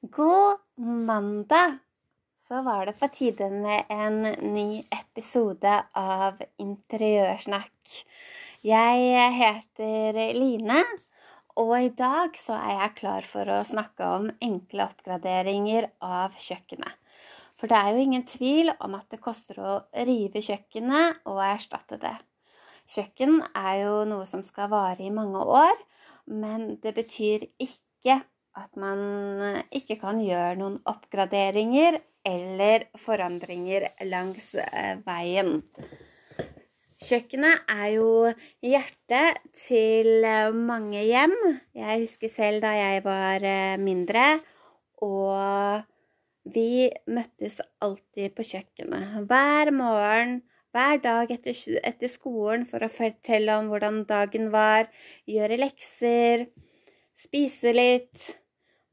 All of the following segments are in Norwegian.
God mandag! Så var det på tide med en ny episode av Interiørsnakk. Jeg heter Line, og i dag så er jeg klar for å snakke om enkle oppgraderinger av kjøkkenet. For det er jo ingen tvil om at det koster å rive kjøkkenet og erstatte det. Kjøkken er jo noe som skal vare i mange år, men det betyr ikke at man eh, ikke kan gjøre noen oppgraderinger eller forandringer langs eh, veien. Kjøkkenet er jo hjertet til eh, mange hjem. Jeg husker selv da jeg var mindre, og vi møttes alltid på kjøkkenet. Hver morgen, hver dag etter, skolen for å fortelle om hvordan dagen var, gjøre lekser, spise litt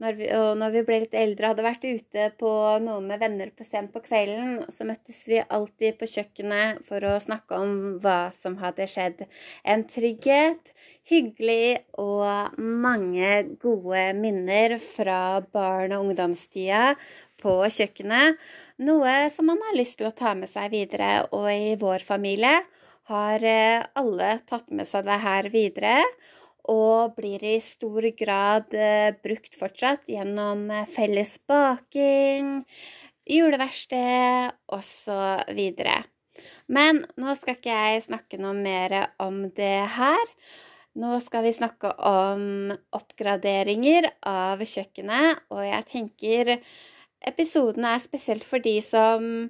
når vi, og når vi ble litt eldre, hadde vært ute på noe med venner på sent på kvelden, så møttes vi alltid på kjøkkenet for å snakke om hva som hadde skjedd. En trygghet, hyggelig og mange gode minner fra barn- og ungdomstida på kjøkkenet. Noe som man har lyst til å ta med seg videre. Og i vår familie har eh, alle tatt med seg det her videre og blir i stor grad eh, brukt fortsatt gjennom eh, felles baking, juleverksted osv. Men nå skal ikke jeg snakke noe mer om det her. Nå skal vi snakke om oppgraderinger av kjøkkenet, og jeg tenker episoden er spesielt for de som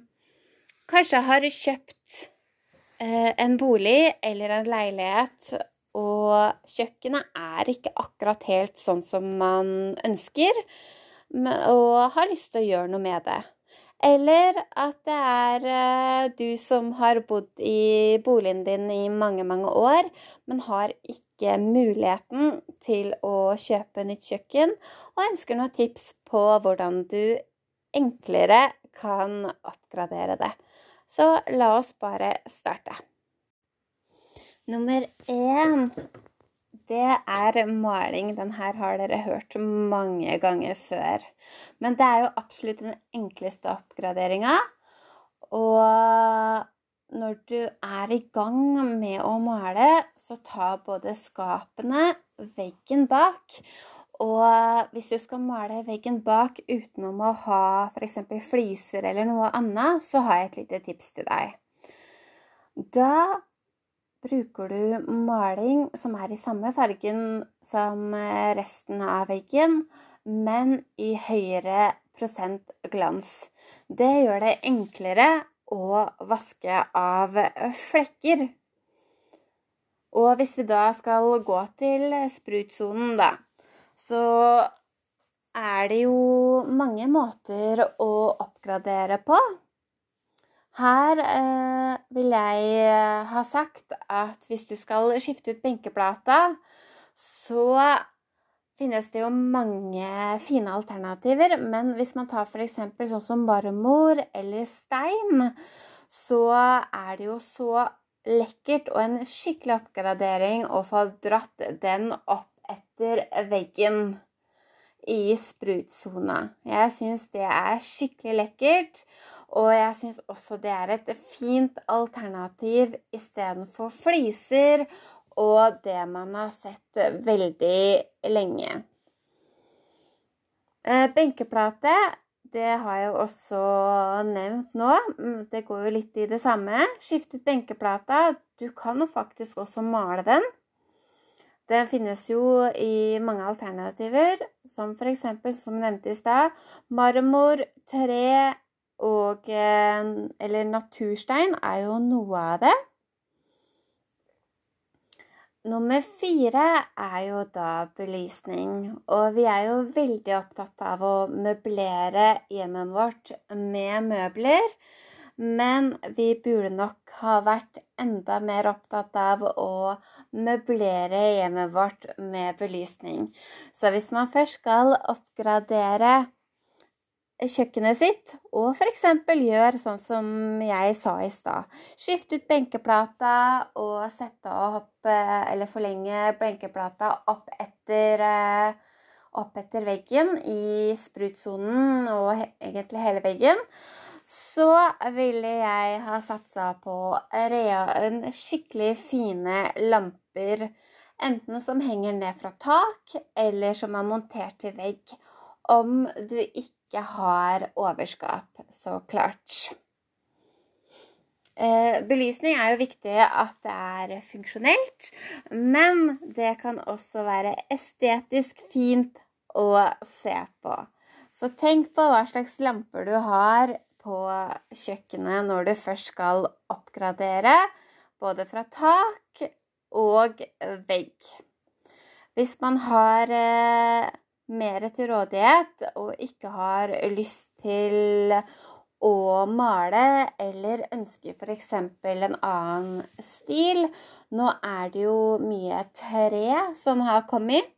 kanskje har kjøpt eh, en bolig eller en leilighet og kjøkkenet er ikke akkurat helt sånn som man ønsker, og har lyst til å gjøre noe med det. Eller at det er eh, du som har bodd i boligen din i mange, mange år, men har ikke muligheten til å kjøpe nytt kjøkken, og ønsker noen tips på hvordan du enklere kan oppgradere det. Så la oss bare starte. Nummer én, det er maling. Den her har dere hørt mange ganger før. Men det er jo absolutt den enkleste oppgraderinga. Og når du er i gang med å male, så ta både skapene, veggen bak og hvis du skal male veggen bak utenom å ha f.eks. fliser eller noe annet, så har jeg et lite tips til deg. Da bruker du maling som er i samme fargen som resten av veggen, men i høyere prosent glans. Det gjør det enklere å vaske av flekker. Og hvis vi da skal gå til sprutsonen, da, så er det jo mange måter å oppgradere på. Her eh, vil jeg eh, ha sagt at hvis du skal skifte ut benkeplata, så finnes det jo mange fine alternativer. Men hvis man tar f.eks. sånn som marmor eller stein, så er det jo så lekkert og en skikkelig oppgradering å få dratt den opp etter veggen i sprutsona. Jeg syns det er skikkelig lekkert, og jeg syns også det er et fint alternativ istedenfor fliser og det man har sett veldig lenge. Eh, benkeplate, det har jeg også nevnt nå. Mm, det går jo litt i det samme. Skift ut benkeplata. Du kan faktisk også male den. Det finnes jo i mange alternativer, som f.eks. som nevnte i stad, marmor, tre og eh, Eller naturstein er jo noe av det. Nummer fire er jo da belysning. Og vi er jo veldig opptatt av å møblere hjemmet vårt med møbler. Men vi burde nok ha vært enda mer opptatt av å møblere hjemmet vårt med belysning. Så hvis man først skal oppgradere kjøkkenet sitt, og f.eks. gjør sånn som jeg sa i stad. Skifte ut benkeplata og sette opp, eller forlenge benkeplata opp etter, opp etter veggen i sprutsonen og egentlig hele veggen, så ville jeg ha satsa på en skikkelig fine lamper. Enten som henger ned fra tak, eller som er montert til vegg. Om du ikke har overskap, så klart. Eh, belysning er jo viktig at det er funksjonelt, men det kan også være estetisk fint å se på. Så tenk på hva slags lamper du har på kjøkkenet når du først skal oppgradere, både fra tak og vegg. Hvis man har eh, mer til rådighet og ikke har lyst til å male, eller ønsker f.eks. en annen stil. Nå er det jo mye tre som har kommet.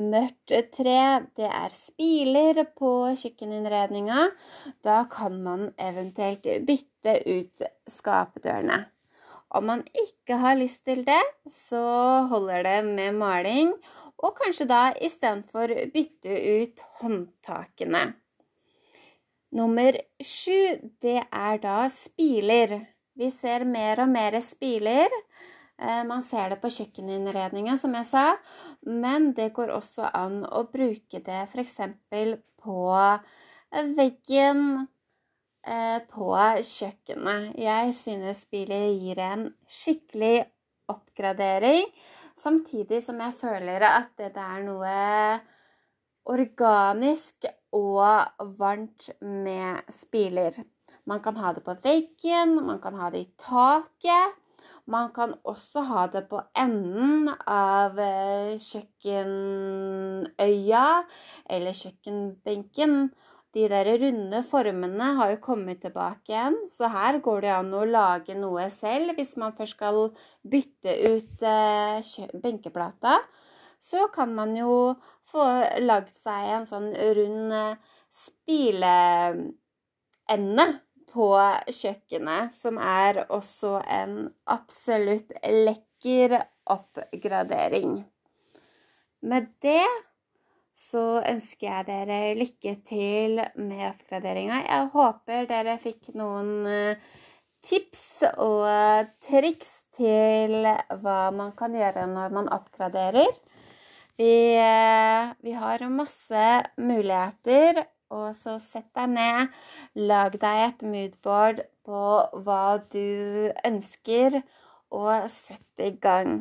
Mørkt tre, det er spiler på kjøkkeninnredninga. Da kan man eventuelt bytte ut skapdørene. Om man ikke har lyst til det, så holder det med maling, og kanskje da istedenfor bytte ut håndtakene. Nummer sju, det er da spiler. Vi ser mer og mer spiler. Eh, man ser det på kjøkkeninnredninga, som jeg sa, men det går også an å bruke det f.eks. på veggen på kjøkkenet. Jeg synes bilen gir en skikkelig oppgradering, samtidig som jeg føler at det er noe organisk og varmt med spiler. Man kan ha det på veggen, man kan ha det i taket. Man kan også ha det på enden av eh, kjøkkenøya eller kjøkkenbenken. De der runde formene har jo kommet tilbake igjen, så her går det an å lage noe selv hvis man først skal bytte ut eh, benkeplata så kan man jo få lagd seg en sånn rund eh, spileende på kjøkkenet, som er også en absolutt lekker oppgradering. Med det så ønsker jeg dere lykke til med oppgraderinga. Jeg håper dere fikk noen eh, tips og triks til hva man kan gjøre når man oppgraderer. Vi, eh, vi har masse muligheter, og så sett deg ned. Lag deg et moodboard på hva du ønsker, og sett i gang.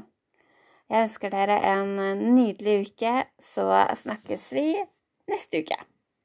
Jeg ønsker dere en nydelig uke, så snakkes vi neste uke.